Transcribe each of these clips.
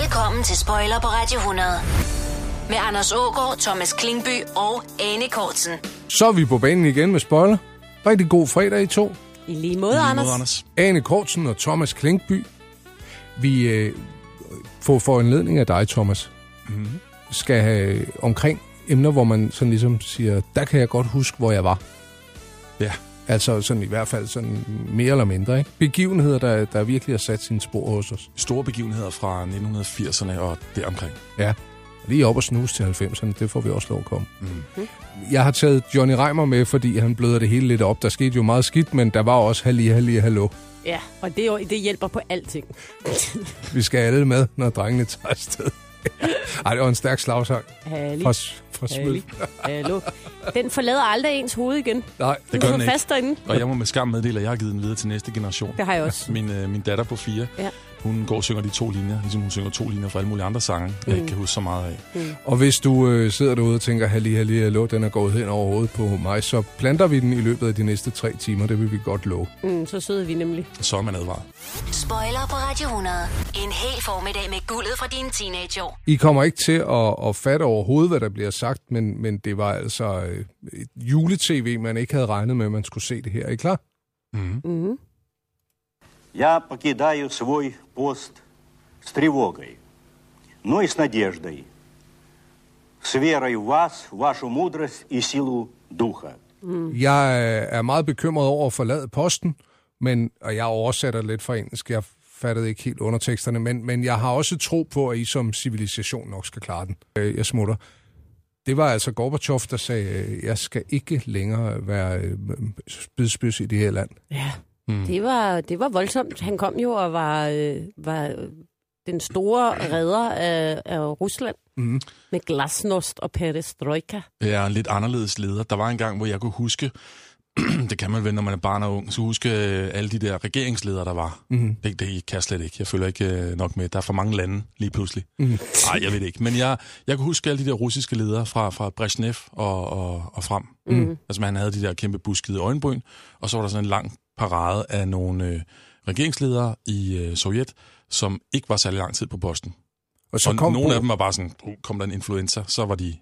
Velkommen til Spoiler på Radio 100. Med Anders Ågaard, Thomas Klingby og Anne Kortsen. Så er vi på banen igen med spoiler. Rigtig god fredag i to. I lige måde, Anders. Mod Anders. Ane Kortsen og Thomas Klinkby. Vi øh, får for en ledning af dig, Thomas, mm-hmm. skal have omkring emner, hvor man sådan ligesom siger, der kan jeg godt huske, hvor jeg var. Ja. Altså sådan i hvert fald sådan mere eller mindre, ikke? Begivenheder, der, der virkelig har sat sine spor hos os. Store begivenheder fra 1980'erne og deromkring. Ja. Lige op og snuse til 90'erne, det får vi også lov at komme. Mm. Jeg har taget Johnny Reimer med, fordi han bløder det hele lidt op. Der skete jo meget skidt, men der var også halli, halli, hallo. Ja, og det, det hjælper på alting. Vi skal alle med, når drengene tager afsted. Ej, det var en stærk slagsang Halli, fra, fra halli, hallo. Den forlader aldrig ens hoved igen. Nej, Den gør den ikke. fast derinde. Og jeg må med skam meddele, at jeg har givet den videre til næste generation. Det har jeg også. Min, øh, min datter på fire, Ja. Hun går og synger de to linjer, ligesom hun synger to linjer fra alle mulige andre sange, jeg ikke kan huske så meget af. Og hvis du øh, sidder derude og tænker, halli, halli, hallo, den er gået hen over hovedet på mig, så planter vi den i løbet af de næste tre timer. Det vil vi godt love. Mm, så sidder vi nemlig. Så er man advaret. Spoiler på Radio 100. En hel formiddag med guldet fra dine teenageår. I kommer ikke til at, at fatte overhovedet, hvad der bliver sagt, men, men det var altså øh, et juletv, man ikke havde regnet med, at man skulle se det her. Er I klar? Mm Я покидаю свой пост с тревогой, но и с надеждой, с верой в вас, в вашу мудрость и силу Духа. Jeg øh, er meget bekymret over at forlade posten, men, og jeg oversætter lidt fra engelsk. Jeg fattede ikke helt underteksterne, men, men jeg har også tro på, at I som civilisation nok skal klare den. Øh, Jeg smutter. Det var altså Gorbachev, der sagde, øh, jeg skal ikke længere være øh, spidspids i det her land. Ja, mm. det, var, det var voldsomt. Han kom jo og var, øh, var den store redder af, af Rusland. Mm. Med glasnost og perestrojka. Jeg er en lidt anderledes leder. Der var en gang, hvor jeg kunne huske, det kan man vel, når man er barn og ung, så huske øh, alle de der regeringsledere, der var. Mm. Det, det kan jeg slet ikke. Jeg følger ikke øh, nok med. Der er for mange lande lige pludselig. Mm. Nej, jeg ved det ikke. Men jeg, jeg kan huske alle de der russiske ledere fra, fra Brezhnev og, og, og frem. Mm. Altså, han havde de der kæmpe buskede øjenbryn, og så var der sådan en lang parade af nogle øh, regeringsledere i øh, Sovjet, som ikke var særlig lang tid på posten. Og Så så kom nogle Bo- af dem var bare sådan, "Uh, kom der en influenza, så var de,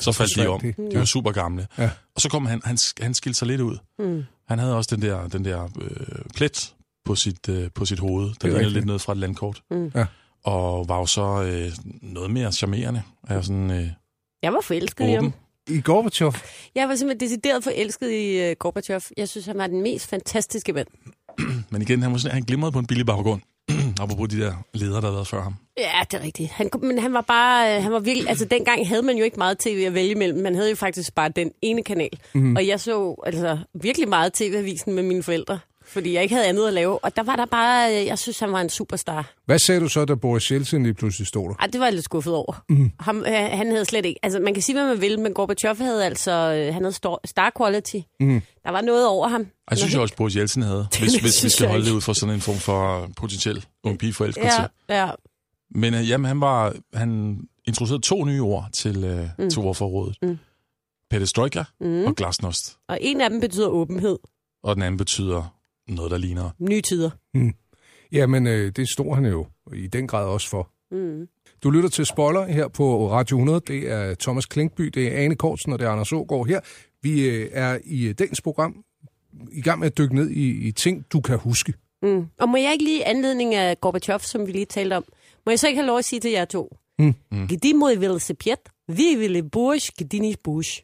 så faldt de om. de. Var super gamle. Ja. Og så kom han, han, han skilte sig lidt ud. Mm. Han havde også den der, den der øh, plet på sit, øh, på sit hoved, der lignede lidt noget fra et landkort. Mm. Ja. Og var jo så øh, noget mere charmerende. Er jo sådan øh, Jeg var forelsket i ham. I Gorbachev? Jeg var simpelthen decideret forelsket i uh, Gorbachev. Jeg synes, han var den mest fantastiske mand. Men igen, han, var sådan, han glimrede på en billig baggrund. Apropos de der ledere, der har været før ham. Ja, det er rigtigt. Han, men han var bare, øh, han var virkelig, altså dengang havde man jo ikke meget tv at vælge imellem. Man havde jo faktisk bare den ene kanal. Mm. Og jeg så altså virkelig meget tv-avisen med mine forældre, fordi jeg ikke havde andet at lave. Og der var der bare, øh, jeg synes, han var en superstar. Hvad sagde du så, da Boris Jeltsin lige pludselig stod der? Ej, det var jeg lidt skuffet over. Mm. Ham, øh, han havde slet ikke, altså man kan sige, hvad man vil, men Gorbachev havde altså, øh, han havde star quality. Mm. Der var noget over ham. Jeg synes jeg også, Boris Jeltsin havde, Det hvis, hvis vi skal holde det ud fra sådan en form for potentiel ung pigeforelskelse. Ja, ja. Men øh, jamen, han, var, han introducerede to nye ord til, øh, mm. til ordforrådet. Mm. Perestrojka Mm. og glasnost. Og en af dem betyder åbenhed. Og den anden betyder noget, der ligner. Nye tider. Jamen, øh, det stod han jo i den grad også for. Mm. Du lytter til Spoiler her på Radio 100. Det er Thomas Klinkby, det er Ane Kortsen og det er Anders Ågaard her. Vi øh, er i dagens program i gang med at dykke ned i, i ting, du kan huske. Mm. Og må jeg ikke lige anledning af Gorbachev, som vi lige talte om, må jeg så ikke have lov at sige til jer to? Mm. Mm. Gdi mod velociped, vi ville bursch, gdini bush.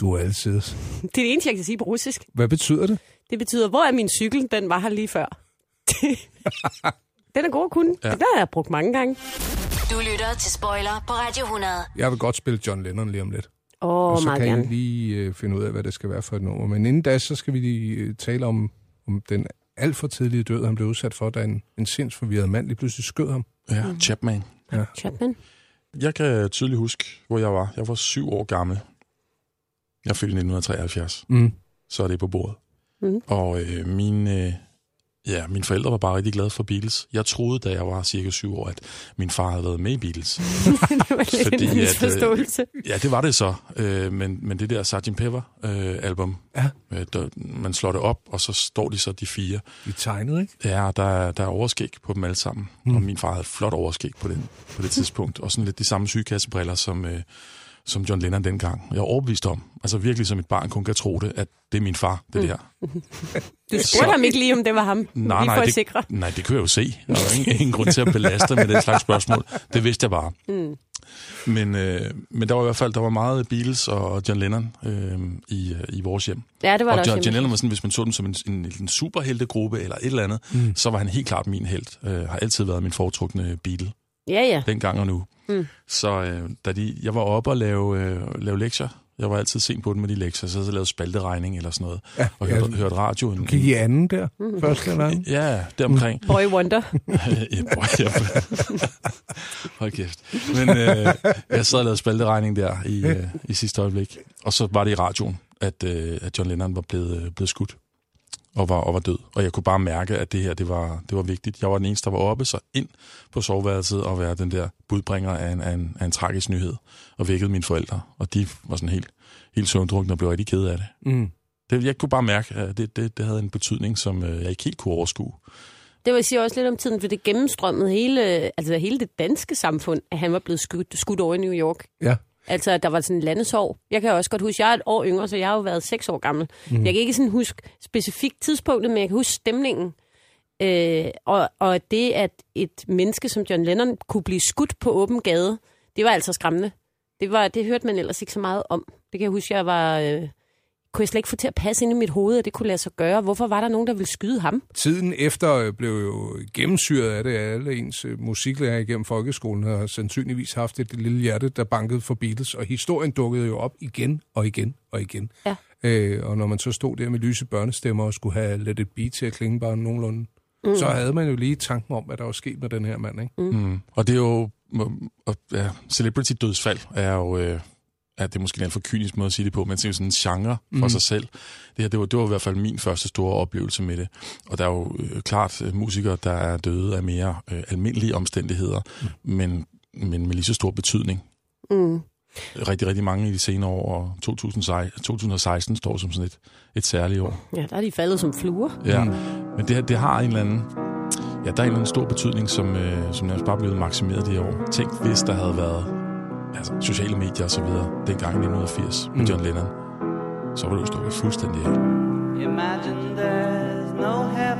Du er altid. Det er det eneste, jeg kan sige på russisk. Hvad betyder det? Det betyder, hvor er min cykel? Den var her lige før. Den er god at kunne. Ja. Ja. Den har jeg brugt mange gange. Du lytter til Spoiler på Radio 100. Jeg vil godt spille John Lennon lige om lidt. Åh, og oh, så meget kan gerne. I lige øh, finde ud af, hvad det skal være for et nummer. Men inden da, så skal vi lige øh, tale om, om den alt for tidlige død, han blev udsat for, da en, en sindsforvirret mand lige pludselig skød ham. Ja, mm. Chapman. Chapman. Jeg kan tydeligt huske, hvor jeg var. Jeg var syv år gammel. Jeg født i 1973, Mm. så er det på bordet. Mhm. Og øh, min, øh, Ja, mine forældre var bare rigtig glade for Beatles. Jeg troede, da jeg var cirka syv år, at min far havde været med i Beatles. det var lidt Fordi en at, øh. Ja, det var det så. Øh, men, men det der Sgt. Pepper-album, Ja. øh, der, man slår det op, og så står de så de fire. De tegnede, ikke? Ja, der, er- der er overskæg på dem alle sammen. Mm. Og min far havde flot overskæg på det, på det tidspunkt. Og sådan lidt de samme sygekassebriller, som, øh, som John Lennon dengang. Jeg er overbevist om, altså virkelig som et barn kun kan tro det, at det er min far, det der. Du spurgte ham ikke lige, om det var ham. Nej, lige nej, det, sikre. nej, det kan jeg jo se. Der er jo ingen, ingen grund til at belaste med den slags spørgsmål. Det vidste jeg bare. Mm. Men, øh, men der var i hvert fald der var meget Beatles og John Lennon øh, i, øh, i vores hjem. Ja, det var og der John, John. Lennon var sådan, hvis man så dem som en, en, en superheltegruppe eller et eller andet, mm. så var han helt klart min held. Øh, har altid været min foretrukne Beatle, Ja, ja. dengang og nu. Mm. Så øh, da de, jeg var oppe og lave, øh, lave lektier, jeg var altid sent på den med de lektier, så jeg lavet spalteregning eller sådan noget, Ja, og ja. hørte, hørte radio. En, Gik i anden der, første eller anden. Ja, deromkring. Boy Wonder. ja, boy, ja. Hold kæft. Men øh, jeg sad og lavede spalteregning der i, øh, i sidste øjeblik. Og så var det i radioen, at, øh, at John Lennon var blevet, øh, blevet skudt og var, og var død. Og jeg kunne bare mærke, at det her det var, det var vigtigt. Jeg var den eneste, der var oppe, så ind på soveværelset og være den der budbringer af en, af en, af en tragisk nyhed. Og vækkede mine forældre. Og de var sådan helt, helt søvndrukne og blev rigtig kede af det. Mm. det. Jeg kunne bare mærke, at det, det, det havde en betydning, som øh, jeg ikke helt kunne overskue. Det vil sige også lidt om tiden, for det gennemstrømmede hele, altså hele det danske samfund, at han var blevet skudt, skudt over i New York. Ja. Altså, der var sådan en landesår. Jeg kan også godt huske, jeg er et år yngre, så jeg har jo været seks år gammel. Mm. Jeg kan ikke sådan huske specifikt tidspunktet, men jeg kan huske stemningen. Øh, og, og det, at et menneske som John Lennon kunne blive skudt på åben gade, det var altså skræmmende. Det, var, det hørte man ellers ikke så meget om. Det kan jeg huske, jeg var... Øh, kunne jeg slet ikke få til at passe ind i mit hoved, at det kunne lade sig gøre. Hvorfor var der nogen, der ville skyde ham? Tiden efter øh, blev jo gennemsyret af det. Alle ens øh, musiklærer igennem folkeskolen har sandsynligvis haft et lille hjerte, der bankede for Beatles, og historien dukkede jo op igen og igen og igen. Ja. Øh, og når man så stod der med lyse børnestemmer og skulle have Let It Be til at klinge bare nogenlunde, mm. så havde man jo lige tanken om, hvad der var sket med den her mand. Ikke? Mm. Mm. Og det er jo... Og, ja, celebrity-dødsfald er jo... Øh, ja, det er måske en alt for kynisk måde at sige det på, men det er jo sådan en genre for mm. sig selv. Det her, det var, det var i hvert fald min første store oplevelse med det. Og der er jo øh, klart øh, musikere, der er døde af mere øh, almindelige omstændigheder, mm. men, men med lige så stor betydning. Mm. Rigtig, rigtig mange i de senere år, og 2016, 2016 står som sådan et, et særligt år. Ja, der er de faldet som fluer. Ja, men det, her- det har en eller anden... Ja, der er en eller anden stor betydning, som, øh, som nærmest bare er blevet maksimeret de her år. Tænk, hvis der havde været altså, sociale medier og så videre, dengang i 1980 med Mm. John Lennon, så var det jo stukket fuldstændig af. Imagine there's no heaven.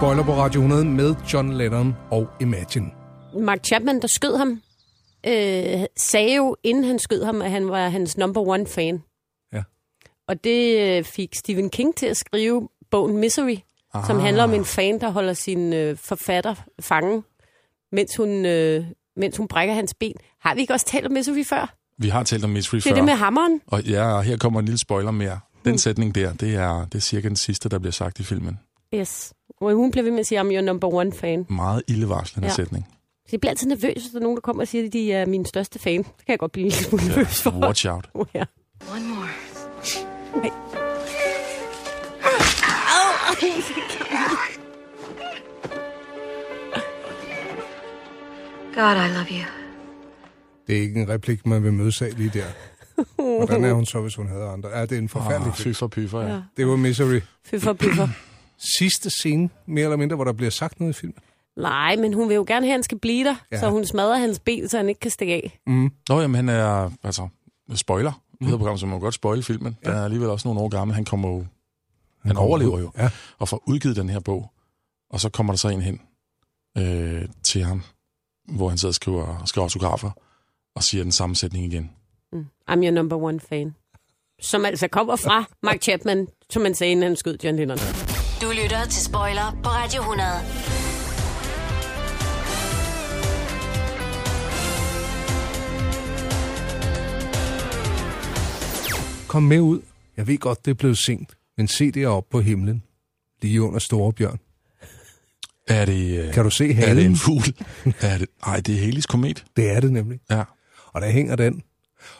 Spoiler på Radio 100 med John Lennon og Imagine. Mark Chapman, der skød ham, øh, sagde jo, inden han skød ham, at han var hans number one fan. Ja. Og det øh, fik Stephen King til at skrive bogen Misery, ah. som handler om en fan, der holder sin øh, forfatter fange, mens hun, øh, mens hun brækker hans ben. Har vi ikke også talt om Misery før? Vi har talt om Mystery Det er før. det med hammeren. Og ja, og her kommer en lille spoiler mere. Den sætning der, det er, det er cirka den sidste, der bliver sagt i filmen. Yes. Og hun bliver ved med at sige, I'm your number one fan. Meget ildevarslende Ja. sætning. Så jeg bliver altid nervøs, hvis der er nogen, der kommer og siger, at de er min største fan. Det kan jeg godt blive en lille smule nervøs for. Watch out. Oh, ja. One more. Hey. God, I love you. Det er ikke en replik, man vil mødes af lige der. Hvordan er hun så, hvis hun havde andre? Ja, det er en forfærdelig Ah, film. fy for pyfer, ja. Ja. Det var Misery. Fyffer, pyffer. Sidste scene, mere eller mindre, hvor der bliver sagt noget i filmen. Nej, men hun vil jo gerne have, at han skal blive der, Ja. ja. så hun smadrer hans ben, så han ikke kan stikke af. Mm. Nå, jamen han er, altså, spoiler. Det hedder program, så man må godt spoile filmen. Den er alligevel også nogle år gammel. Han kommer jo, han overlever jo, Ja. og får udgivet den her bog. Og så kommer der så en hen øh, til ham, hvor han sidder og skriver, skriver autografer, og siger den samme sætning igen. Mm. I'm your number one fan. Som altså kommer fra Mark Chapman, som man sagde, inden han skød John Lennon. Du lytter til Spoiler på Radio 100. Kom med ud. Jeg ved godt, det er blevet sent, men se det op på himlen. Lige under Storebjørn. Er det, øh, Kan du se er det halen? en fugl? er det, ej, det er Helis komet. Det er det nemlig. Ja. Og der hænger den.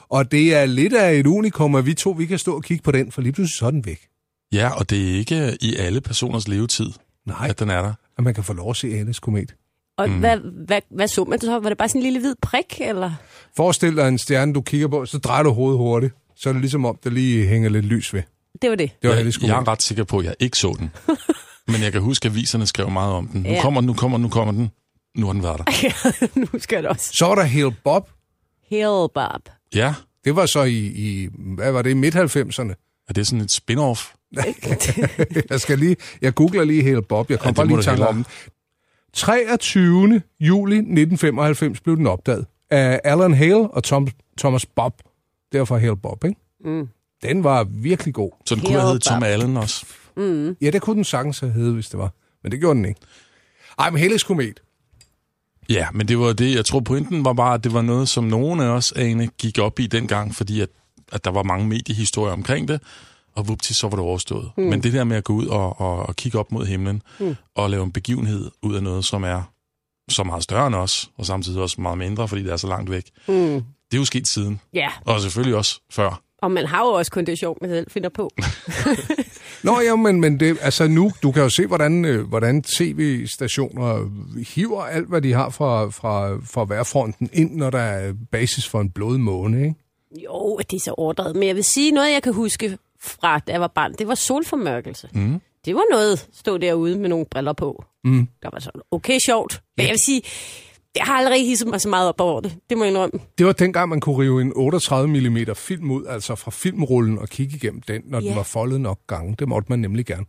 Og det er lidt af et unikum, at vi to vi kan stå og kigge på den, for lige pludselig så er den væk. Ja, og det er ikke i alle personers levetid, Nej, at den er der. at man kan få lov at se Alice komet. Og Mm. hvad, hvad, hvad så man så? Var det bare sådan en lille hvid prik, eller? Forestil dig en stjerne, du kigger på, så drejer du hovedet hurtigt. Så er det ligesom om, der lige hænger lidt lys ved. Det var det. Det var jeg, jeg er ret sikker på, at jeg ikke så den. Men jeg kan huske, at aviserne skrev meget om den. Nu Ja. kommer den, nu kommer den, nu kommer den. Nu har den været der. nu skal det også. Så var der Hale Bob. Hell, Bob. Ja, Det var så i, i hvad var det, midt-90'erne. er det sådan et spin-off? Jeg skal lige, jeg googler lige Hale Bob. Jeg kom Ja, bare lige i tanke om den. 23. juli 1995 blev den opdaget af Alan Hale og Tom, Thomas Bob. Derfor Hale Bob, ikke? Mm. Den var virkelig god. Så den kunne have heddet Tom. Allen også. Mm. Ja, det kunne den sagtens have heddet, hvis det var. Men det gjorde den ikke. Ej, men Helles Komet. Ja, men det var det, jeg tror pointen var bare, at det var noget, som nogen af os, Ane, gik op i dengang, fordi at, at der var mange mediehistorier omkring det, og vupti, så var det overstået. Mm. Men det der med at gå ud og, og, og kigge op mod himlen, mm. og lave en begivenhed ud af noget, som er så meget større end os, og samtidig også meget mindre, fordi det er så langt væk. Mm. Det er jo sket siden, Ja, og selvfølgelig også før. og man har jo også kun det sjovt, man selv finder på. Nå ja, men, men det, altså nu, du kan jo se, hvordan, øh, hvordan tv-stationer hiver alt, hvad de har fra, fra, fra værfronten ind, når der er basis for en blod måne, ikke? Jo, det er så overdrevet. Men jeg vil sige, noget jeg kan huske fra, da jeg var barn, det var solformørkelse. Mm. Det var noget, stå derude med nogle briller på. Mm. Der var sådan okay sjovt. Men jeg vil sige, det har aldrig hisset mig så meget op over det. Det må jeg indrømme. Det var dengang, man kunne rive en 38 mm film ud, altså fra filmrullen, og kigge igennem den, når den Ja. var foldet nok gange. Det måtte man nemlig gerne.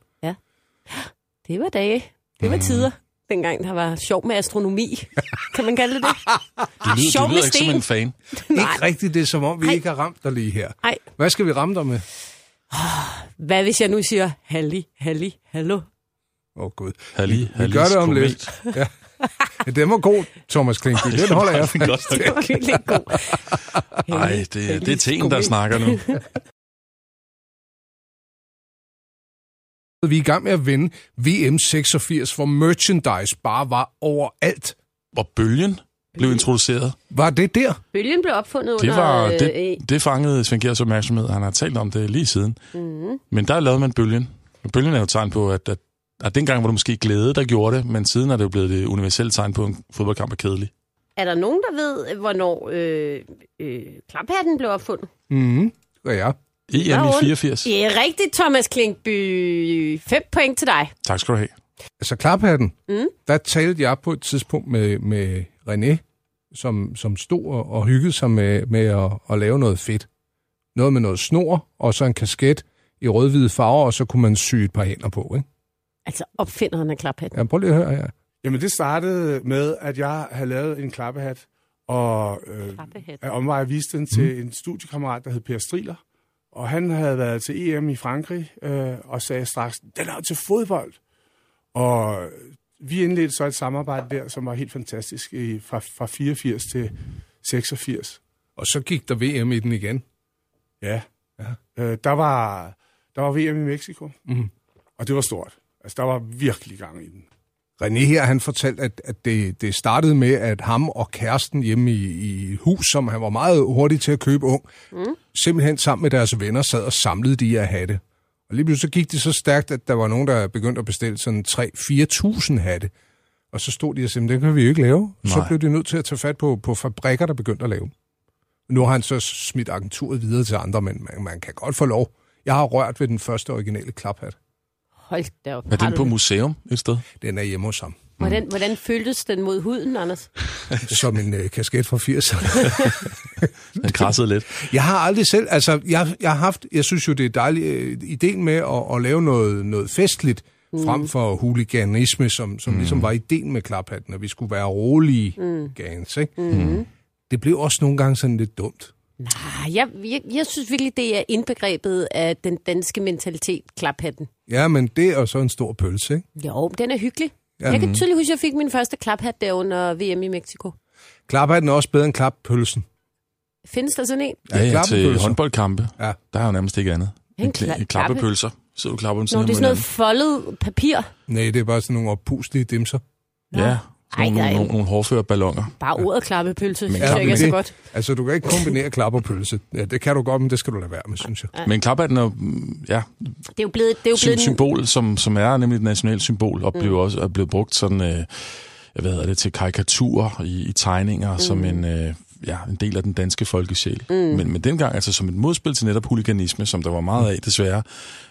Det var dage. Det var tider. Dengang der var sjov med astronomi. Kan man kalde det det? Lyder, Sjov du med lyder ikke som sten. en fan. Nej. Ikke rigtigt, det er som om, vi Ej. ikke har ramt dig lige her. Ej, Hvad skal vi ramme dig med? hvad hvis jeg nu siger, halli, halli, hallo? Åh, oh, Gud. Halli, Vi Hallis gør det om komet. lidt. Ja. Den var god, Thomas Klinkby. Den holder jeg er fast. godt. Det var virkelig god. Nej, det, det er teen, der snakker nu. Vi er i gang med at vinde VM 86, hvor merchandise bare var overalt. Hvor bølgen blev introduceret. Var det der? Bølgen blev opfundet Det, under... var, øh, det, det fangede Svend Gers opmærksomhed. Han har talt om det lige siden. mhm. Men der lavede man bølgen. Og bølgen er jo et tegn på, at, at, at dengang var det måske glæde, der gjorde det, men siden er det jo blevet det universelle tegn på, at en fodboldkamp er kedelig. Er der nogen, der ved, hvornår øh, øh, klaphatten blev opfundet? Mhm, det gør jeg. EM i ondt? 84. Det er rigtigt, Thomas Klinkby. Fem point til dig. Tak skal du have. Altså klaphatten, Mm. der talte jeg på et tidspunkt med, med René, som, som stod og, og hyggede sig med, med at, at lave noget fedt. Noget med noget snor, og så en kasket i rød-hvide farver, og så kunne man sy et par hænder på. Ikke? Altså opfinderen af klaphatten. Ja, prøv lige at høre her. Jamen, det startede med, at jeg havde lavet en klappehat, og øh, af omvej viste den til en studiekammerat, der hed Per Striler. Og han havde været til EM i Frankrig, øh, og sagde straks, den er til fodbold. Og vi indledte så et samarbejde der, som var helt fantastisk, i, fra, fra 84 til 86. Og så gik der VM i den igen. Ja. ja. Øh, der, var, der var VM i Mexico, Mhm. og det var stort. Altså, der var virkelig gang i den. René her, han fortalte, at, at det, det startede med, at ham og kæresten hjemme i, i hus, som han var meget hurtig til at købe ung, mm. simpelthen sammen med deres venner sad og samlede de her hatte. Og lige pludselig så gik det så stærkt, at der var nogen, der begyndte at bestille sådan 3-4.000 hatte. Og så stod de og sagde, det kan vi jo ikke lave. Så Nej. blev de nødt til at tage fat på, på fabrikker, der begyndte at lave. dem. Nu har han så smidt agenturet videre til andre, men man, man kan godt få lov. Jeg har rørt ved den første originale klaphat. Hold da op. Er den på museum et sted? Den er hjemme hos ham. Hvordan, hvordan føltes den mod huden, Anders? Som en øh, kasket fra 80'erne. Den krassede lidt. Jeg har aldrig selv, altså jeg, jeg har haft, jeg synes jo det er dejligt, øh, ideen med at, at lave noget, noget festligt, mm. frem for huliganisme, som, som mm. ligesom var ideen med klaphatten, at vi skulle være rolige mm. gans, ikke? Mm. Det blev også nogle gange sådan lidt dumt. Ah, jeg, jeg, jeg synes virkelig, det er indbegrebet af den danske mentalitet, klaphatten. Ja, men det er så en stor pølse, ikke? Jo, den er hyggelig. Ja. Jeg kan tydeligt huske, at jeg fik min første klaphat der under VM i Mexico. Klaphatten er også bedre end klappølsen. Findes der sådan en? Ja, ja, til håndboldkampe, Ja. der er jo nærmest ikke andet. En kla- kla- klappepølser. Så du klapper dem Nå, sådan det er sådan noget foldet papir. Nej, det er bare sådan nogle opuslige dimser. Ja, Ej, nogle, nogle, nogle hårdføre ballonger. Bare ordet klappepølse, synes Ja, jeg ikke er men så det- godt. Altså, du kan ikke kombinere klap og pølse. Ja, det kan du godt, men det skal du lade være med, synes jeg. Men klaphatten er mm, ja, Det er jo blevet, det er jo sy- blevet den- symbol, som, som er nemlig et nationalt symbol, og blev også er blevet brugt sådan, øh, hvad hedder det, til karikaturer i, i tegninger, mm. som en, øh, ja, en del af den danske folkesjæl. Mm. Men, men dengang altså som et modspil til netop huliganisme, som der var meget af desværre,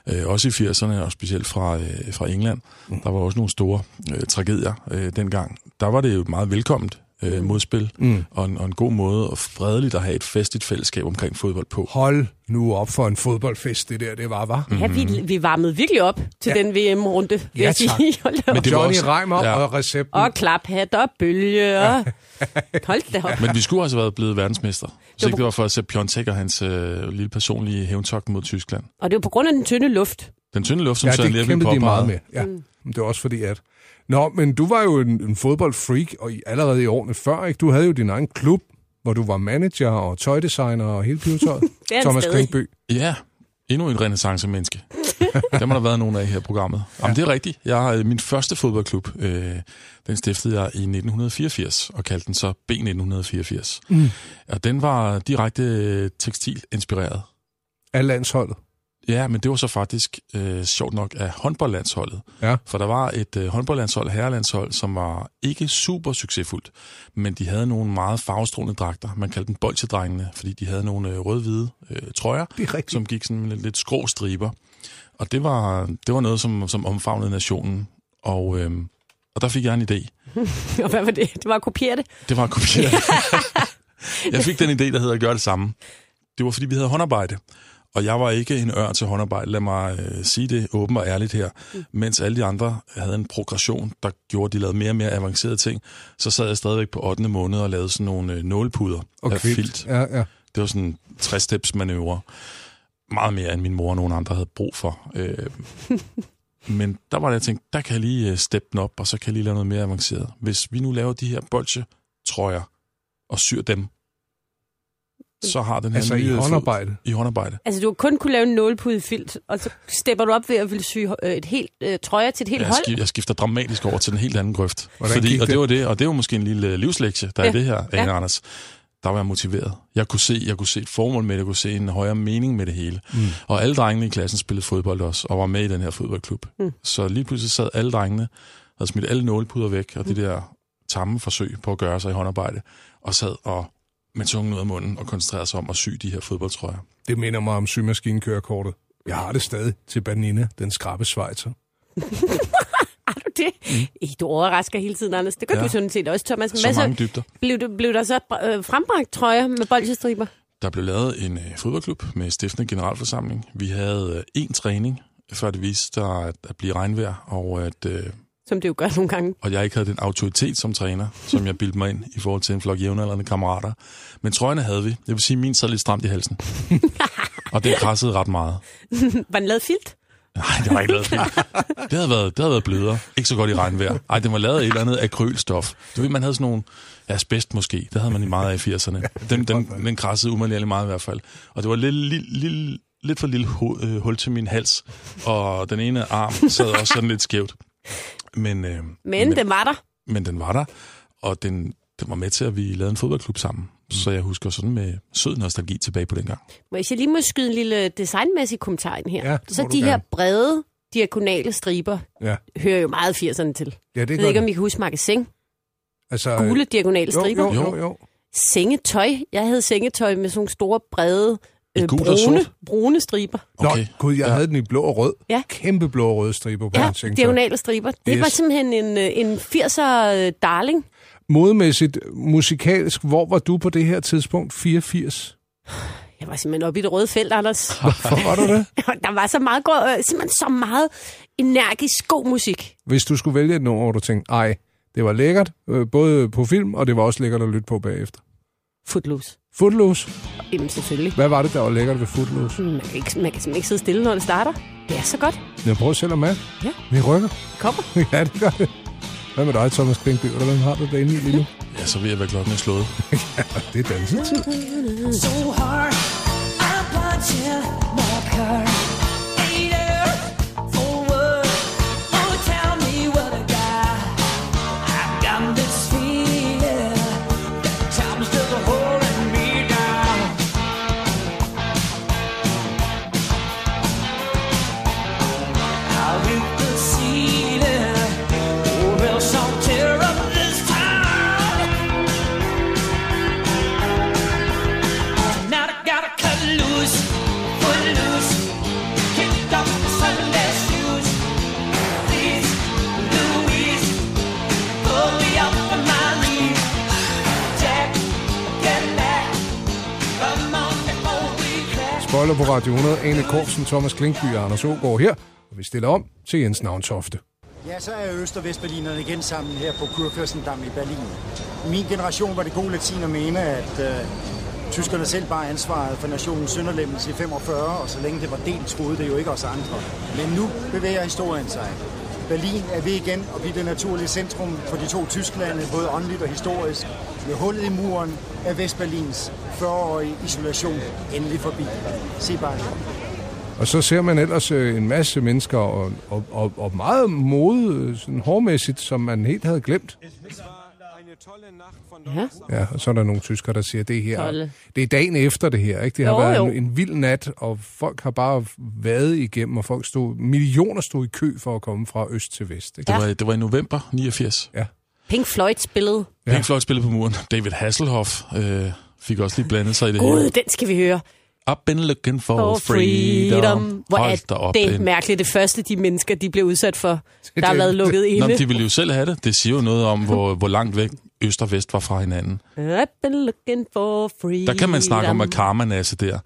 øh, også i 80'erne, og specielt fra, øh, fra England. Mm. Der var også nogle store øh, tragedier øh, dengang. Der var det jo et meget velkomment øh, modspil, mm. og, en, og en god måde og fredeligt at have et festligt fællesskab omkring fodbold på. Hold nu op for en fodboldfest, det der, det var, var. Ja, vi, vi varmede virkelig op til Ja. den VM-runde, vil Ja, jeg tak. sige. Men det var Johnny også- Reimer ja. og recepten. Og klaphat og bølge og... Hold da op. Men vi skulle altså have været blevet verdensmester. Var ikke det var for Sepp Piontek og hans øh, lille personlige hævntogt mod Tyskland. Og det var på grund af den tynde luft. Den tynde luft, som Ja, Søren det Lerby kæmpede de meget påpegede. med. Ja. Mm. Det var også fordi, at... Nå, men du var jo en, en fodboldfreak, og i, allerede i årene før, ikke? Du havde jo din egen klub, hvor du var manager og tøjdesigner og hele pivetøjet. Thomas. Klingby. Ja, endnu en renaissance-menneske. Dem har der været nogle af her i programmet. Jamen, det er rigtigt. Jeg har øh, min første fodboldklub, øh, den stiftede jeg i 1984, og kaldte den så B1984. Mm. Og den var direkte øh, tekstilinspireret. Af landsholdet. Ja, men det var så faktisk øh, sjovt nok af håndboldlandsholdet. Ja. For der var et øh, håndboldlandshold, herrelandshold, som var ikke super succesfuldt, men de havde nogle meget farvestrålende dragter. Man kaldte dem bolchedrengene, fordi de havde nogle øh, rød-hvide øh, trøjer, Det er som gik sådan med lidt, lidt skrå striber. Og det var, det var noget, som, som omfavnede nationen. Og, øh, og der fik jeg en idé. Og hvad var det? Det var at kopiere det. Det var at kopiere. jeg fik den idé, der hedder at gøre det samme. Det var, fordi vi havde håndarbejde. Og jeg var ikke en ør til håndarbejde, lad mig øh, sige det åbent og ærligt her. Mm. Mens alle de andre havde en progression, der gjorde, at de lavede mere og mere avancerede ting, så sad jeg stadigvæk på 8. måned og lavede sådan nogle øh, nålepuder Og af kvilt. filt. Ja, ja. Det var sådan 60-steps manøvre. Meget mere, end min mor og nogen andre havde brug for. Øh, men der var det, jeg tænkte, der kan jeg lige øh, steppe den op, og så kan jeg lige lave noget mere avanceret. Hvis vi nu laver de her bolche-trøjer og syr dem, så har den her Altså i nye fod- håndarbejde. I håndarbejde. Altså, du har kun kunne lave en nålepude filt, og så stepper du op ved at ville sy øh, et helt øh, trøje til et helt Jeg, hold. skif, jeg skifter dramatisk over til en helt anden grøft. Hvordan Fordi, og det var det, og det var måske en lille livslektie, der ja. Er det her, Ane Ja. Anders. Der var jeg motiveret. Jeg kunne se, jeg kunne se et formål med det, jeg kunne se en højere mening med det hele. Mm. Og alle drengene i klassen spillede fodbold også, og var med i den her fodboldklub. Mm. Så lige pludselig sad alle drengene, havde smidt alle nålepuder væk, og det der tamme forsøg på at gøre sig i håndarbejde, og sad og med tungen ud af munden og koncentrerede sig om at sy de her fodboldtrøjer. Det minder mig om symaskinkørekortet. Jeg har det stadig til Banina, den skrabe svejser. Har du det? Mm. Du overrasker hele tiden, Anders. Det gør ja. Du sådan set også, Thomas. Så Hvad mange dybder. blev, du, blev der så øh, frembragt trøjer med bolsjestriber? Der blev lavet en øh, fodboldklub med stiftende generalforsamling. Vi havde øh, én træning, før det viste sig at, at blive regnvejr, og at øh, Som det jo gør nogle gange. og jeg ikke havde den autoritet som træner, som jeg bildte mig ind i forhold til en flok jævnaldrende kammerater. Men trøjerne havde vi. Det vil sige, at min sad lidt stramt i halsen. og det krassede ret meget. Var den lavet filt? Nej, det var ikke lavet film. Det havde været, det havde været blødere. Ikke så godt i regnvejr. Ej, den var lavet af et eller andet akrylstof. Du ved, man havde sådan nogle asbest måske. Det havde man i meget af i 80'erne. Den, den, den krassede umanerligt meget i hvert fald. Og det var lidt, lille, lille, lidt for lille hul, øh, hul til min hals. Og den ene arm sad også sådan lidt skævt. Men, øh, Men, men den var der. men den var der, og den, den var med til, at vi lavede en fodboldklub sammen. Så jeg husker sådan med sød nostalgi tilbage på den gang. Må jeg lige må skyde en lille designmæssig kommentar ind her? Ja, det så de du her gerne. brede diagonale striber Ja, hører jo meget 80'erne til. ja det Jeg ved ikke, om. I kan huske magasin. Altså, Gule diagonale jo, striber. jo, jo, jo. Sengetøj. Jeg havde sengetøj med sådan nogle store, brede, øh, brune, sort? brune striber. Nå, Okay. gud, jeg Ja. havde den i blå og rød. Ja. Kæmpe blå og røde striber på Ja, sengetøj. diagonale striber. Det Yes. var simpelthen en, øh, en 80'er øh, darling. Modemæssigt, musikalsk, hvor var du på det her tidspunkt? 84? Jeg var simpelthen oppe i det røde felt, Anders. Hvor var du det? Der var så meget, god, øh, simpelthen så meget energisk god musik. Hvis du skulle vælge et nummer, hvor du tænkte, ej, det var lækkert, både på film, og det var også lækkert at lytte på bagefter. Footloose. Footloose. Jamen selvfølgelig. Hvad var det, der var lækkert ved Footloose? Man kan, ikke, man kan simpelthen ikke sidde stille, når det starter. Det er så godt. Jeg prøver selv at mærke. Ja. Vi rykker. Kommer. ja, det gør det. Hvad med dig, Thomas Klinkby? Eller hvem har du derinde i lige nu? Ja, så vil jeg være klokken er slået. Det er dansetid. so hard. Punching my car. Ain't Krøller på Radio 100. Ane Korsen, Thomas Klinkby og Anders Ågaard her. Og vi stiller om til Jens Navntofte. Ja, så er Øst- og Vestberlinerne igen sammen her på Kurfürstendamm i Berlin. I min generation var det god latin at mene, at øh, tyskerne selv bare ansvaret for nationens sønderlemmelse i 45, og så længe det var delt, troede det jo ikke os andre. Men nu bevæger historien sig. Berlin er ved igen og blive det naturlige centrum for de to Tysklande, både åndeligt og historisk. Med hullet i muren er Vestberlins 40-årige isolation endelig forbi. Se bare. Og så ser man ellers øh, en masse mennesker, og, og, og, og meget mode, øh, sådan hårmæssigt, som man helt havde glemt. Ja. Ja, og så er der nogle tyskere, der siger, det her, Tolle. det er dagen efter det her, ikke? Det har Jo, været jo. en, en vild nat, og folk har bare været igennem, og folk stod, millioner stod i kø for at komme fra øst til vest, ikke? Det var, det var i november 89. Pink Floyd spillede. Ja. Pink Floyd spillede på muren. David Hasselhoff øh, fik også lige blandet sig i det Gud, hele. den skal vi høre. I've been looking for, For freedom. Hvor Hold da er op, det en- mærkeligt. Det første, de mennesker, de blev udsat for, der har været lukket Nå, inde. men de ville jo selv have det. Det siger jo noget om, hvor, hvor langt væk øst og vest var fra hinanden. I've been looking for freedom. Der kan man snakke om, at karma-nasse der.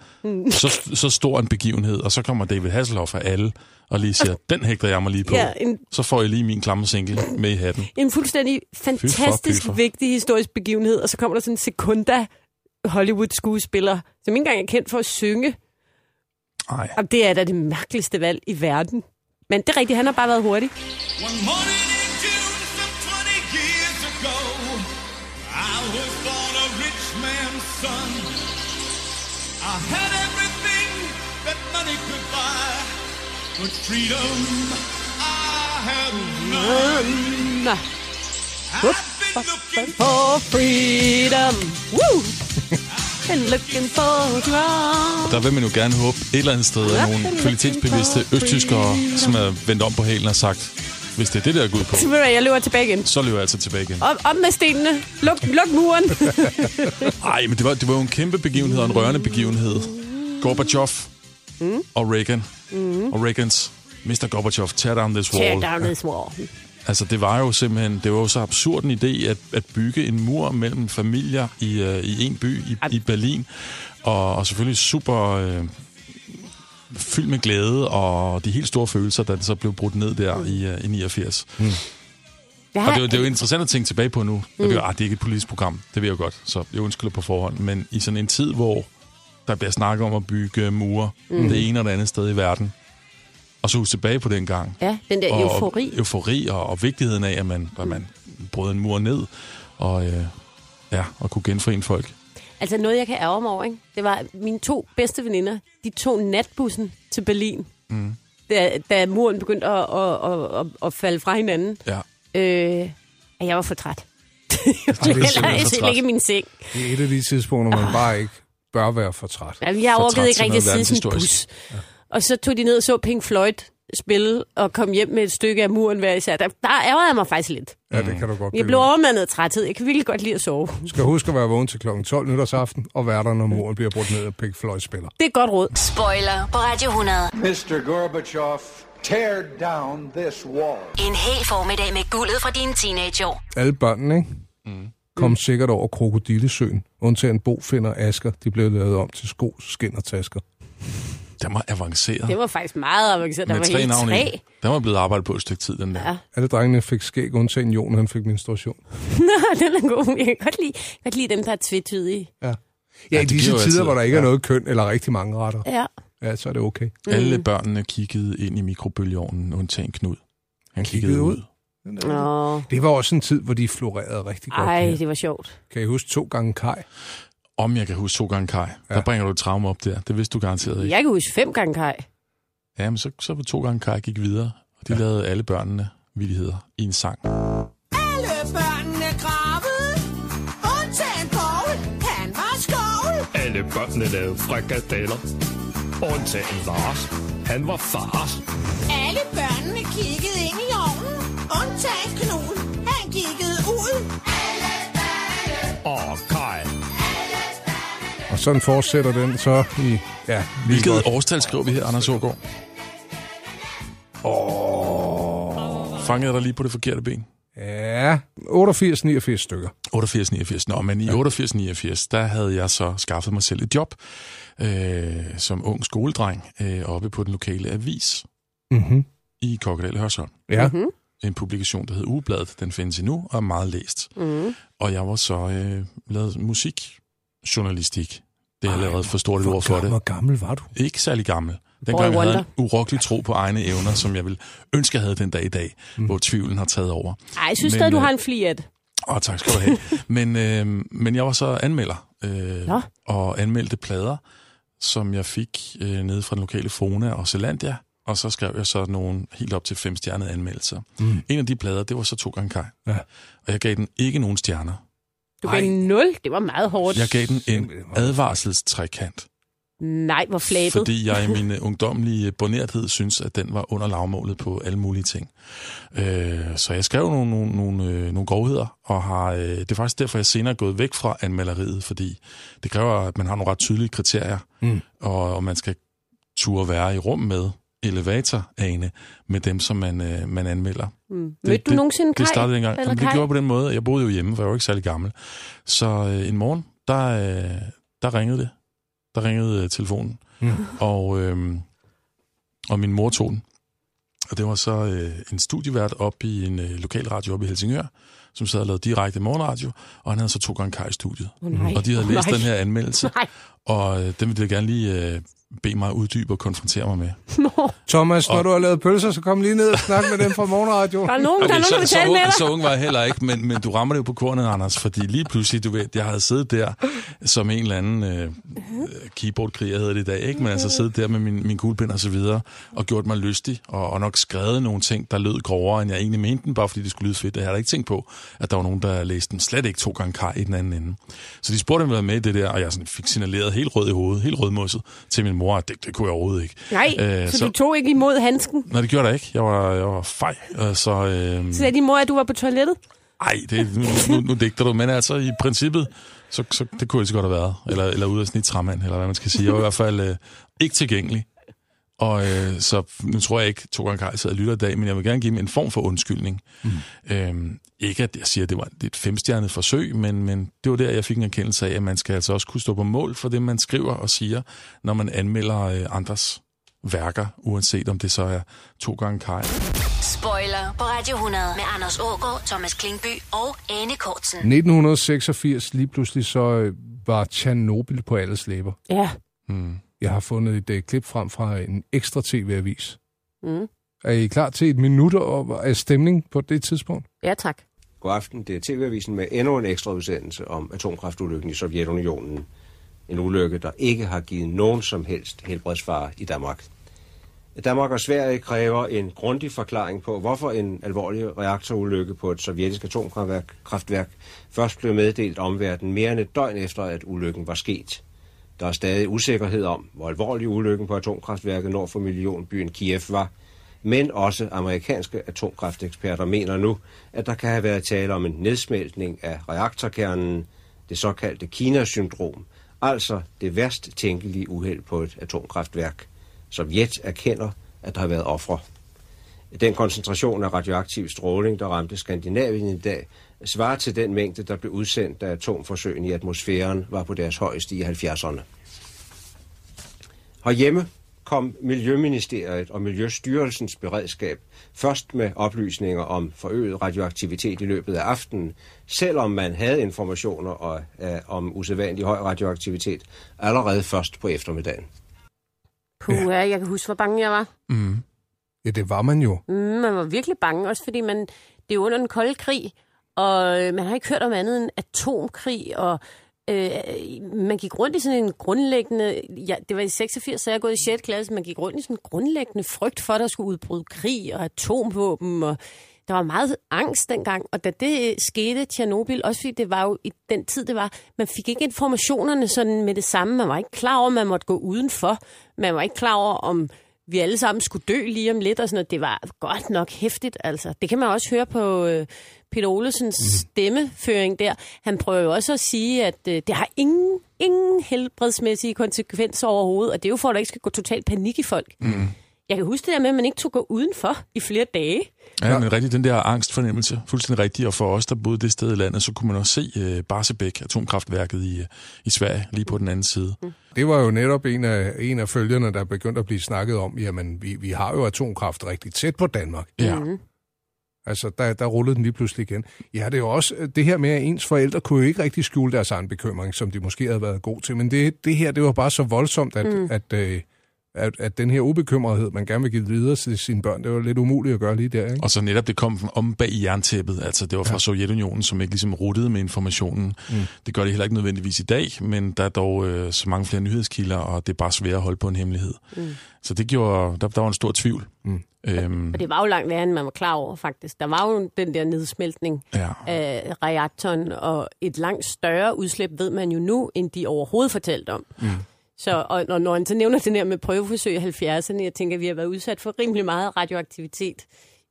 Så, så stor en begivenhed, og så kommer David Hasselhoff af alle, og lige siger, den hægter jeg mig lige på. Ja, en, Så får jeg lige min klamme single med i hatten. en fuldstændig fantastisk pyfer. vigtig historisk begivenhed, og så kommer der sådan en sekunda Hollywood-skuespiller, som ikke engang er kendt for at synge. Ej. Og det er da det mærkeligste valg i verden. Men det er rigtigt, han har bare været hurtig. One morning but freedom I had none. I've been looking For freedom. Woo! And looking for drug. Der vil man jo gerne håbe et eller andet sted, at nogle kvalitetsbevidste østtyskere, som er vendt om på hælen og sagt, hvis det er det, der er gået på, Så ved jeg løber tilbage igen. så løber jeg altså tilbage igen. Op, op med stenene. Luk, luk muren. Nej, men det var, det var jo en kæmpe begivenhed og en rørende begivenhed. Gorbachev mm. og Reagan. Mm. Og Reagans Mr. Gorbachev, tear down this Tear wall. down this wall. Altså, det var jo simpelthen, det var jo så absurd en idé at, at bygge en mur mellem familier i, uh, i en by i, i Berlin. Og, og selvfølgelig super uh, fyldt med glæde og de helt store følelser, da det så blev brudt ned der i, uh, i 89. Jeg Og det, er jo- det er jo interessant at tænke tilbage på nu. Mm. Det, er, ah, det er ikke et politisk program, det ved jeg jo godt, så jeg undskylder på forhånd. Men i sådan en tid, hvor der bliver snakket om at bygge mure, mm. det ene og det andet sted i verden, Og så huske tilbage på den gang. Ja, den der og, eufori. Og, eufori og, og vigtigheden af, at man, at man brød en mur ned og, øh, ja, og kunne genforene folk. Altså noget, jeg kan ærge mig over, ikke? det var mine to bedste veninder. De tog natbussen til Berlin, mm. da, da muren begyndte at, at, at, at, at falde fra hinanden. Ja. Øh, og jeg var for træt. jeg er se træt. ligge i min seng. Det er et af de tidspunkter, man bare ikke bør være for træt. Jamen, jeg orkede ikke rigtig sidde sådan en bus. Og så tog de ned og så Pink Floyd spille og kom hjem med et stykke af muren hver især. Der, der ærgerede jeg mig faktisk lidt. Ja, det kan du godt Jeg blev overmandet af træthed. Jeg kan virkelig godt lide at sove. Du skal huske at være vågen til kl. 12 nytårsaften, og være der, når muren bliver brudt ned af Pink Floyd spiller. Det er godt råd. Spoiler på Radio 100. Mr. Gorbachev, tear down this wall. En hel formiddag med guldet fra dine teenageår. Alle børnene, ikke? Mm. Kom sikkert over krokodillesøen, undtagen Bo, Finder og Asger. De blev lavet om til sko, skin og tasker. Den var avanceret. Det var faktisk meget avanceret. Der med var tre helt navne tre. Den var blevet arbejdet på et stykke tid, den der. Ja. Alle drengene fik skæg, undtagen Jon, han fik menstruation. den er god. Jeg kan godt lide, godt lide dem, der er tvetydige. Ja, ja Ja, i det disse tider, altid- hvor der ikke er ja. noget køn eller rigtig mange retter, Ja. ja, så er det okay. Alle børnene kiggede ind i mikrobølgeovnen, undtagen Knud. Han kiggede, Kiggede ud. ud. Nå. Det var også en tid, hvor de florerede rigtig godt. Ej, her. det var sjovt. Kan I huske to gange Kai? Om jeg kan huske to gange Kai. Ja. Der bringer du et traume op der. Det vidste du garanteret ikke. Jeg kan huske fem gange Kai. Ja, men så, så var to gange Kai gik videre. Og de ja. lavede alle børnene vildigheder i en sang. Alle børnene gravede, undtagen Paul, han var skovl. Alle børnene lavede frikadeller. Undtagen Lars. Han var fars. Alle børnene kiggede sådan fortsætter den så i... Ja, Hvilket godt. årstal skrev vi her, Anders Ågaard? Oh. Fangede jeg dig lige på det forkerte ben? Ja, 88-89 stykker. 88-89. Nå, men i 88-89, der havde jeg så skaffet mig selv et job øh, som ung skoledreng øh, oppe på den lokale avis Mm-hmm. i Kokkedal Hørsholm. Ja, Mhm. En publikation, der hed Ugebladet. Den findes endnu og er meget læst. Mm. Og jeg var så øh, lavet musikjournalistik. Det er allerede for stort et ord for det. Hvor gammel var du? Ikke særlig gammel. Dengang havde jeg wonder. en urokkelig tro på egne evner, som jeg vil ønske, jeg havde den dag i dag, mm. hvor tvivlen har taget over. Ej, jeg synes stadig, du øh, har en fliat. Åh, tak skal du have. men, øh, men jeg var så anmelder, øh, Nå. og anmeldte plader, som jeg fik øh, nede fra den lokale Fona og Zelandia, og så skrev jeg så nogle helt op til fem stjernede anmeldelser. Mm. En af de plader, det var så to gange Kai. Ja. Og jeg gav den ikke nogen stjerner. Du gav en 0. Det var meget hårdt. Jeg gav den en advarselstrekant. Nej, hvor flabet. Fordi jeg i min øh, ungdomlige bonerthed synes, at den var under lavmålet på alle mulige ting. Øh, så jeg skrev nogle, nogle, nogle, øh, nogle grovheder, og har, øh, det er faktisk derfor, jeg senere er gået væk fra anmaleriet, fordi det kræver, at man har nogle ret tydelige kriterier, Mm. og, og man skal turde være i rum med elevatorane med dem, som man, øh, man anmelder. Mm. Mødte du nogensinde Kai? Det startede dengang. Jamen, det gjorde på den måde. Jeg boede jo hjemme, for jeg var ikke særlig gammel. Så øh, en morgen, der, øh, der ringede det. Der ringede øh, telefonen. Mm. Og, øh, og min mor tog den. Og det var så øh, en studievært op i en øh, lokal radio oppe i Helsingør, som sad og lavede direkte morgenradio, og han havde så to gange Kai i studiet. Åh, nej. Og de havde Åh, læst nej. den her anmeldelse, Nej. og øh, den ville jeg gerne lige øh, bede mig uddybe og konfrontere mig med. Thomas, når Og- du har lavet pølser, så kom lige ned og snak med dem fra morgenradio. Der er nogen, der er nogen, der så, så, ung, med dig. så ung var jeg heller ikke, men, men du rammer det jo på kornet, Anders, fordi lige pludselig, du ved, jeg havde siddet der som en eller anden øh, keyboardkriger, hedder det i dag, ikke? men altså siddet der med min, min kuglepind og så videre, og gjort mig lystig, og, og nok skrevet nogle ting, der lød grovere, end jeg egentlig mente den, bare fordi det skulle lyde fedt. Jeg havde ikke tænkt på, at der var nogen, der læste den slet ikke to gange kaj i den anden ende. Så de spurgte, om jeg var med i det der, og jeg sådan fik signaleret helt rød i hovedet, helt rødmosset til min mor, at det, det kunne jeg overhovedet ikke. Nej, Øh, så, du tog ikke imod handsken. Nej, det gjorde jeg ikke. Jeg var, jeg var fej, så... Øh, Så sagde din mor, at du var på toilettet. ej, det, nu, nu, nu digter du, men altså i princippet, så, så det kunne jeg så godt have været. Eller, eller ude af et træmand, eller hvad man skal sige. Jeg var i hvert fald øh, ikke tilgængelig. Og øh, så nu tror jeg ikke, to gange Kaj sidder og lytter i dag, men jeg vil gerne give dem en form for undskyldning. Mm. Øhm, ikke at jeg siger, at det var et femstjernet forsøg, men, men det var der, jeg fik en erkendelse af, at man skal altså også kunne stå på mål for det, man skriver og siger, når man anmelder øh, andres værker, uanset om det så er to gange Kaj. Spoiler på Radio 100 med Anders Ågaard, Thomas Klingby og Ane Kortsen. 1986, lige pludselig så øh, var Tjernobyl på alles læber. Ja. Mm. Jeg har fundet et øh, klip frem fra en ekstra tv-avis. Mm. Er I klar til et minut og- af stemning på det tidspunkt? Ja, tak. God aften. Det er TV-avisen med endnu en ekstra udsendelse om atomkraftulykken i Sovjetunionen. En ulykke, der ikke har givet nogen som helst helbredsfare i Danmark. Danmark og Sverige kræver en grundig forklaring på, hvorfor en alvorlig reaktorulykke på et sovjetisk atomkraftværk kraftværk først blev meddelt omverdenen mere end et døgn efter, at ulykken var sket. Der er stadig usikkerhed om, hvor alvorlig ulykken på atomkraftværket nord for millionbyen Kiev var, men også amerikanske atomkrafteksperter mener nu, at der kan have været tale om en nedsmeltning af reaktorkernen, det såkaldte Kina-syndrom, altså det værst tænkelige uheld på et atomkraftværk. Sovjet erkender, at der har været ofre. Den koncentration af radioaktiv stråling, der ramte Skandinavien i dag, svarer til den mængde, der blev udsendt, da atomforsøgene i atmosfæren var på deres højeste i 70'erne. Herhjemme kom Miljøministeriet og Miljøstyrelsens beredskab først med oplysninger om forøget radioaktivitet i løbet af aftenen, selvom man havde informationer og, uh, om usædvanlig høj radioaktivitet allerede først på eftermiddagen. Puh, ja. jeg kan huske, hvor bange jeg var. Mm. Ja, det var man jo. Mm, man var virkelig bange, også fordi man, det er under den kolde krig, og øh, man har ikke hørt om andet end atomkrig, og øh, man gik rundt i sådan en grundlæggende, ja, det var i 86, så jeg gået i 6. klasse, man gik rundt i sådan en grundlæggende frygt for, at der skulle udbryde krig og atomvåben, og der var meget angst dengang, og da det øh, skete, Tjernobyl, også fordi det var jo i den tid, det var, man fik ikke informationerne sådan med det samme, man var ikke klar over, at man måtte gå udenfor, man var ikke klar over, om vi alle sammen skulle dø lige om lidt, og sådan noget. Det var godt nok hæftigt, altså. Det kan man også høre på øh, Peter Olesens mm. stemmeføring der. Han prøver jo også at sige, at øh, det har ingen, ingen helbredsmæssige konsekvenser overhovedet, og det er jo for, at der ikke skal gå totalt panik i folk. Mm. Jeg kan huske det der med, at man ikke tog gå udenfor i flere dage. Ja, men rigtig den der angstfornemmelse, fuldstændig rigtig, og for os, der boede det sted i landet, så kunne man også se øh, Barsebæk, atomkraftværket i, øh, i Sverige, lige på den anden side. Mm. Det var jo netop en af, en af følgerne, der begyndte at blive snakket om, jamen, vi, vi har jo atomkraft rigtig tæt på Danmark. Ja. Mm. Altså, der, der rullede den lige pludselig igen. Ja, det er jo også det her med, at ens forældre kunne jo ikke rigtig skjule deres egen bekymring, som de måske havde været god til. Men det, det her, det var bare så voldsomt, at, Mm. mm. at, øh, at, at den her ubekymrethed, man gerne vil give videre til sine børn, det var lidt umuligt at gøre lige der, ikke? Og så netop det kom om bag i jerntæppet, altså det var fra ja. Sovjetunionen, som ikke ligesom ruttede med informationen. Mm. Det gør det heller ikke nødvendigvis i dag, men der er dog øh, så mange flere nyhedskilder, og det er bare svært at holde på en hemmelighed. Mm. Så det gjorde, der, der var en stor tvivl. Mm. Øhm, Og det var jo langt værre, end man var klar over, faktisk. Der var jo den der nedsmeltning ja. af reaktoren, og et langt større udslip ved man jo nu, end de overhovedet fortalte om. Mm. Så, og når, når han så nævner den her med prøveforsøg i 70'erne, jeg tænker, at vi har været udsat for rimelig meget radioaktivitet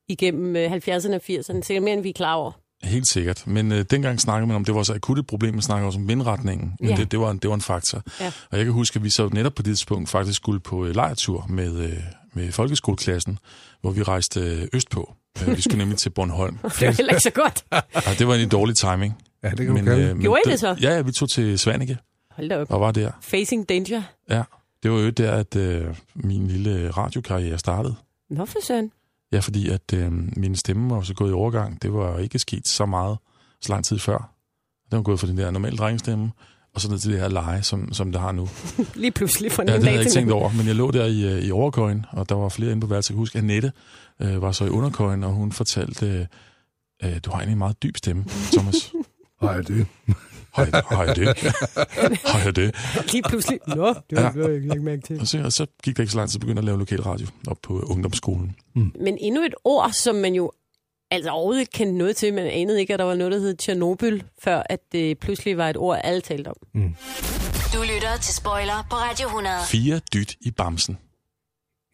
igennem øh, 70'erne og 80'erne, sikkert mere end vi er klar over. Helt sikkert. Men øh, dengang snakkede man om, det var så akut et problem, man snakkede også om vindretningen. Men Ja. det, det, var en, det var en faktor. Ja. Og jeg kan huske, at vi så netop på det tidspunkt faktisk skulle på øh, lejretur med, øh, med folkeskoleklassen, hvor vi rejste øh, østpå. Øh, vi skulle nemlig til Bornholm. Det var heller ikke så godt. Og det var en dårlig timing. Ja, det kan du kalde. Gjorde I det så? Ja, ja, vi tog til Svanike Hold da op. og var der. Facing danger. Ja, det var jo der, at øh, min lille radiokarriere startede. Nå for søren. Ja, fordi at øh, min stemme var så gået i overgang. Det var ikke sket så meget, så lang tid før. Den var gået fra den der normale drengestemme, og så ned til det her leje, som, som det har nu. Lige pludselig fra den Ja, det havde jeg ikke tænkt over, men jeg lå der i, øh, i overkøjen, og der var flere inde på værelset. Jeg kan huske, at Annette øh, var så i underkøjen, og hun fortalte, øh, du har egentlig en meget dyb stemme, Thomas. Jeg det? Har jeg, har jeg det? Har jeg det? Lige pludselig. Nå, det Ja. var jeg ikke mærke til. Og så, og så gik der ikke så lang tid, så begyndte jeg at lave lokal radio op på ungdomsskolen. Men endnu et ord, som man jo altså overhovedet ikke kendte noget til. Man anede ikke, at der var noget, der hed Tjernobyl, før at det pludselig var et ord, alle talte om. Du lytter til Spoiler på Radio 100. Fire dyt i bamsen.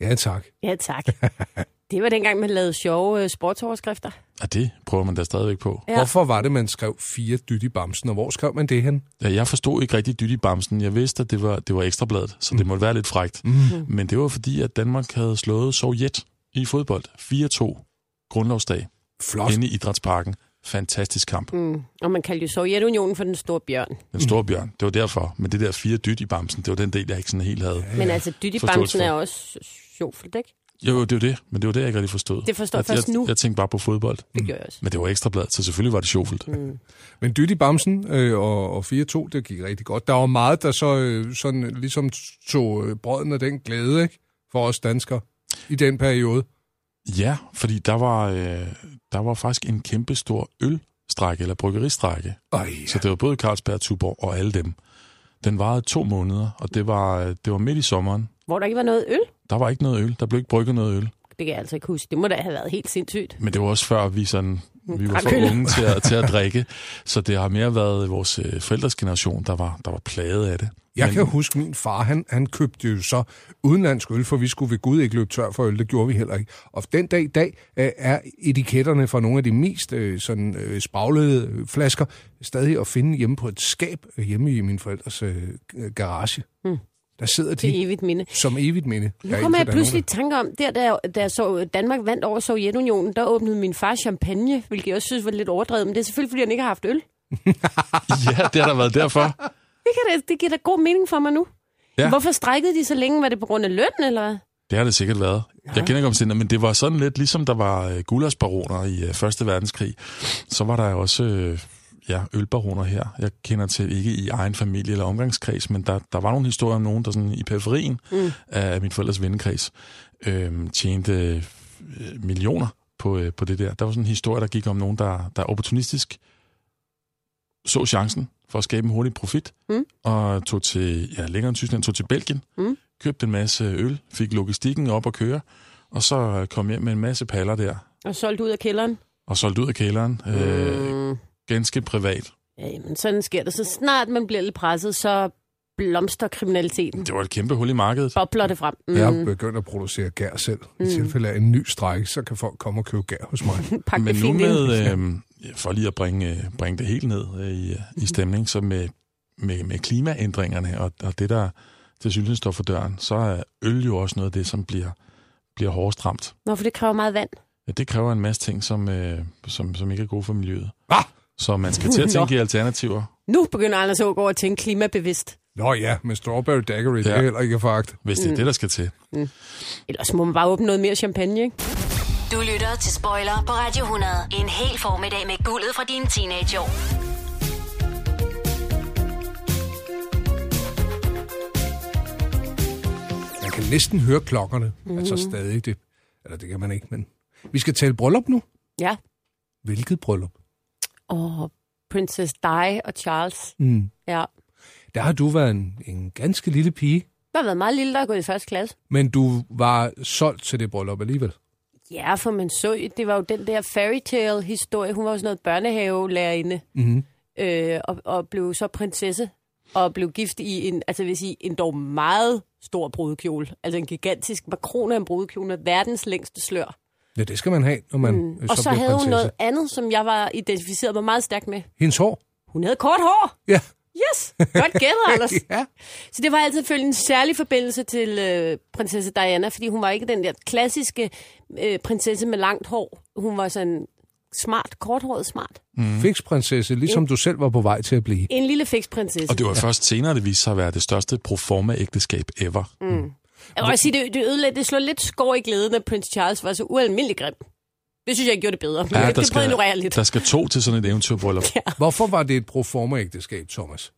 Ja, tak. Ja, tak. Det var dengang, man lavede sjove øh, sportsoverskrifter. Og det prøver man da stadigvæk på. Ja. Hvorfor var det, man skrev fire dyt i bamsen, og hvor skrev man det hen? Ja, jeg forstod ikke rigtig dyt i bamsen. Jeg vidste, at det var, det var ekstrabladet, så det måtte være lidt frægt. Mm. Men det var fordi, at Danmark havde slået Sovjet i fodbold 4-2 grundlovsdag Flot. inde i Idrætsparken. Fantastisk kamp. Mm. Og man kaldte jo Sovjetunionen for den store bjørn. Den store bjørn, det var derfor. Men det der fire dyt i bamsen, det var den del, jeg ikke sådan helt havde. Men altså, Dytti forståelse Bamsen er også sjovt, ikke? Jo, det var det, men det var det, jeg ikke rigtig forstod. Det forstår jeg først jeg, nu. Jeg tænkte bare på fodbold. Det gør jeg også. Men det var ekstrabladet, så selvfølgelig var det sjovt. Mm. Men dyt i bamsen øh, og, og 4-2, det gik rigtig godt. Der var meget, der så øh, sådan, ligesom tog øh, brøden af den glæde, ikke? For os danskere. i den periode? Ja, fordi der var, øh, der var faktisk en kæmpe stor ølstrække, eller bryggeristrække. Ej, Så det var både Carlsberg, Tuborg og alle dem. Den varede to måneder, og det var, øh, det var midt i sommeren. Hvor der ikke var noget øl. Der var ikke noget øl. Der blev ikke brygget noget øl. Det kan jeg altså ikke huske. Det må da have været helt sindssygt. Men det var også før, vi, sådan, vi var for unge til at, til at drikke. Så det har mere været vores øh, forældres generation, der var, der var plaget af det. Jeg Men- kan huske, min far, han, han købte jo så udenlandsk øl, for vi skulle ved Gud ikke løbe tør for øl. Det gjorde vi heller ikke. Og den dag i dag øh, er etiketterne fra nogle af de mest øh, sådan, øh, spraglede flasker stadig at finde hjemme på et skab hjemme i min forældres øh, garage. Hmm. Der sidder de evigt minde. som evigt minde. Nu kommer jeg pludselig i tanke om, der da, da så Danmark vandt over Sovjetunionen, der åbnede min far champagne, hvilket jeg også synes var lidt overdrevet, men det er selvfølgelig, fordi han ikke har haft øl. Ja, det har der været derfor. Det, kan da, det giver da god mening for mig nu. Ja. Hvorfor strækkede de så længe? Var det på grund af løn, eller hvad? Det har det sikkert været. Ja. Jeg kender ikke omstændigheder, men det var sådan lidt, ligesom der var øh, gulasbaroner i øh, Første Verdenskrig, så var der jo også øh, ja, ølbaroner her. Jeg kender til ikke i egen familie eller omgangskreds, men der, der var nogle historier om nogen, der sådan i periferien mm. af min forældres vennekreds øh, tjente øh, millioner på, øh, på det der. Der var sådan en historie, der gik om nogen, der, der opportunistisk så chancen for at skabe en hurtig profit, Mm. og tog til, ja, længere end Tyskland, tog til Belgien, Mm. købte en masse øl, fik logistikken op at køre, og så øh, kom hjem med en masse paller der, Og solgt ud af kælderen? og solgte ud af kælderen. Mm. Øh, ganske privat. Ja, jamen, sådan sker det. Så snart man bliver lidt presset, så blomster kriminaliteten. Det var et kæmpe hul i markedet. Bobler det frem. Mm. Jeg er begyndt at producere gær selv. I Mm. tilfælde af en ny strække, så kan folk komme og købe gær hos mig. Men nu med, øh, for lige at bringe, øh, bringe det helt ned øh, i, i stemning, så med, med, med klimaændringerne og, og det, der til synes står for døren, så er øl jo også noget af det, som bliver, bliver hårdest ramt. Nå, for det kræver meget vand. Ja, det kræver en masse ting, som, øh, som, som ikke er gode for miljøet. Ah! Så man skal til at tænke i alternativer. Nu begynder Anders Ågaard at tænke klimabevidst. Nå ja, med Strawberry Daiquiri, ja. det er heller ikke fagt. Hvis det er Mm. det, der skal til. Ellers må man bare åbne noget mere champagne, ikke? Du lytter til Spoiler på Radio 100. En hel formiddag med guldet fra dine teenageår. Man kan næsten høre klokkerne. Mm. Altså stadig det. Eller det kan man ikke, men... Vi skal tale bryllup nu. Ja. Hvilket bryllup? Og Princess Di og Charles. Mm. Ja. Der har du været en, en ganske lille pige, Der har været meget lille, der er gået i første klasse. men du var solgt til det bryllup alligevel. Ja, for man så, det var jo den der fairy tale historie. Hun var jo sådan noget børnehavelærerinde, Mm-hmm. øh, og, og blev så prinsesse, og blev gift i en, altså vil sige, en dog meget stor brudekjole. Altså en gigantisk makron af en brudekjole med verdens længste slør. Ja, det skal man have, når man Mm. øh, Og så bliver havde hun prinsesse. noget andet, som jeg var identificeret mig meget stærkt med. Hendes hår? Hun havde kort hår. Ja. Yes, godt gættet, Anders. ja. Så det var altid selvfølgelig en særlig forbindelse til øh, prinsesse Diana, fordi hun var ikke den der klassiske øh, prinsesse med langt hår. Hun var sådan smart, korthåret smart. Mm. Fiksprinsesse, ligesom du selv var på vej til at blive. En lille fiksprinsesse. Og det var først senere, det viste sig at være det største proforma-ægteskab ever. Mm. Jeg vil også sige, det, det, ødelagde, det slog lidt skår i glæden, at prins Charles var så ualmindelig grim. Det synes jeg ikke gjorde det bedre. Ja, det, at ignorere lidt. der skal to til sådan et eventyrbryllup. Ja. Hvorfor var det et proforma-ægteskab, Thomas?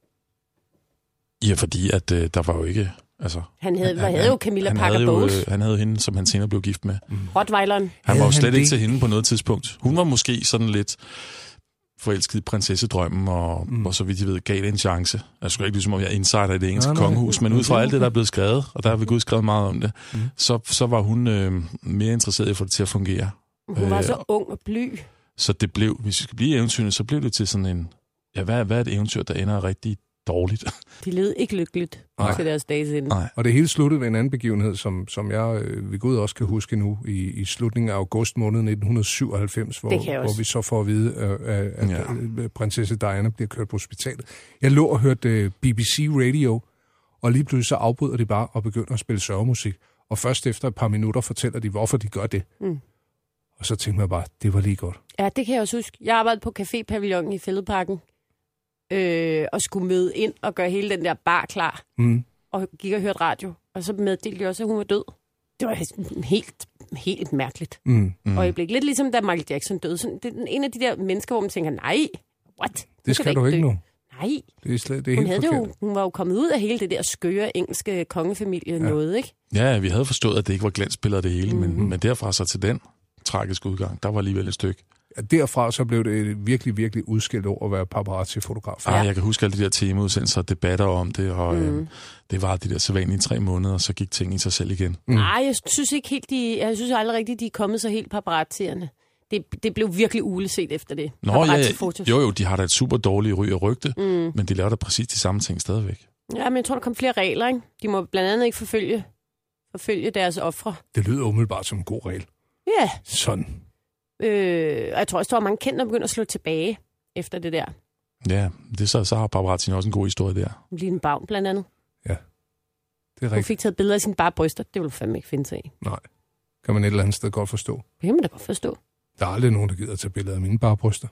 Ja, fordi at øh, der var jo ikke... Altså, Han havde, han, havde jo Camilla han Parker havde jo, Bowles, øh, han havde hende, som han senere blev gift med. Mm. Rottweileren. Han var jo slet han ikke det? til hende på noget tidspunkt. Hun var måske sådan lidt forelsket i prinsessedrømmen, og, mm. og så vidt jeg ved, gav det en chance. Jeg skulle ikke ligesom, om jeg er insider i det engelske Nej, nej. kongehus, men ud fra alt det, der er blevet skrevet, og der har vi gud skrevet meget om det, Mm. så, så var hun øh, mere interesseret i at få det til at fungere. Hun var Øh, så ung og bly. Så det blev, hvis vi skal blive eventyrene, så blev det til sådan en, ja, hvad, hvad er et eventyr, der ender rigtig dårligt? De levede ikke lykkeligt Nej. til deres dages ende. Nej. Og det hele sluttede ved en anden begivenhed, som, som jeg øh, ved Gud også kan huske nu, i, i slutningen af august måned 1997, hvor, hvor vi så får at vide, øh, øh, at Ja. ja. prinsesse Diana bliver kørt på hospitalet. Jeg lå og hørte øh, BBC Radio, og lige pludselig så afbryder de bare og begynder at spille sørgemusik. Og først efter et par minutter fortæller de, hvorfor de gør det. Mm. Og så tænkte jeg bare, det var lige godt. Ja, det kan jeg også huske. Jeg arbejdede på Café Pavillon i Fældeparken, øh, og skulle møde ind og gøre hele den der bar klar, Mm. og gik og hørte radio. Og så meddelte de også, at hun var død. Det var helt, helt mærkeligt. Mm. Mm. Og jeg blev lidt ligesom, da Michael Jackson døde. Sådan, det er en af de der mennesker, hvor man tænker, nej, what? Det skal du ikke nu. Nej, Det er, slet, det er hun, helt havde jo, hun var jo kommet ud af hele det der skøre engelske kongefamilie ja. noget, ikke? Ja, vi havde forstået, at det ikke var glansbilleder det hele, mm. men, men derfra så til den tragiske udgang, der var alligevel et stykke. Derfra så blev det et virkelig, virkelig udskilt ord at være paparazzi-fotograf. Ja. Jeg kan huske alle de der temaudsendelser og debatter om det, og mm. øh, det var de der sædvanlige tre måneder, og så gik ting i sig selv igen. Mm. Nej, jeg synes ikke helt, de, jeg synes aldrig rigtigt, de er kommet så helt paparazzierne. Det, det blev virkelig uleset efter det. Nå, ja, jo jo, de har da et super dårligt ry og rygte, Mm. men de laver da præcis de samme ting stadigvæk. Ja, men jeg tror, der kom flere regler, ikke? De må blandt andet ikke forfølge, forfølge deres ofre. Det lyder umiddelbart som en god regel. Ja, Sådan. Øh, og jeg tror også, der var mange kendte, der begyndte at slå tilbage efter det der. Ja, det så, så har paparazzi også en god historie der. Lille Bavn blandt andet. Det er Hun rigtigt. fik taget billeder af sine bare bryster. Det ville du fandme ikke finde sig i. Nej. Kan man et eller andet sted godt forstå. Det kan man da godt forstå. Der er aldrig nogen, der gider at tage billeder af mine bare bryster.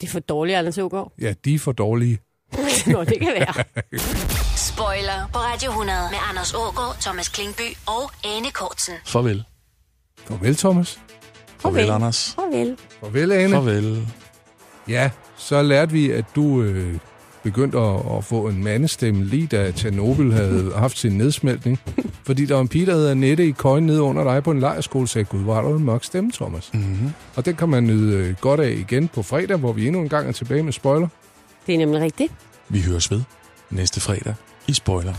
Det er for dårligt, Anders Ågaard. Ja, de er for dårlige. Nå, det kan være. Spoiler på Radio 100 med Anders Ågaard, Thomas Klingby og Anne Kortsen. Farvel. Farvel, Thomas. Farvel, Anders. Farvel. Farvel, Ane. Farvel. Ja, så lærte vi, at du øh, begyndte at, at få en mandestemme, lige da Tjernobyl havde haft sin nedsmeltning. fordi der var en pige, der hedder Annette i køjen nede under dig på en lejerskole, sagde, Gud, hvor har du en mørk stemme, Thomas. Mm-hmm. Og den kan man nyde øh, godt af igen på fredag, hvor vi endnu en gang er tilbage med spoiler. Det er nemlig rigtigt. Vi høres ved næste fredag i Spoiler.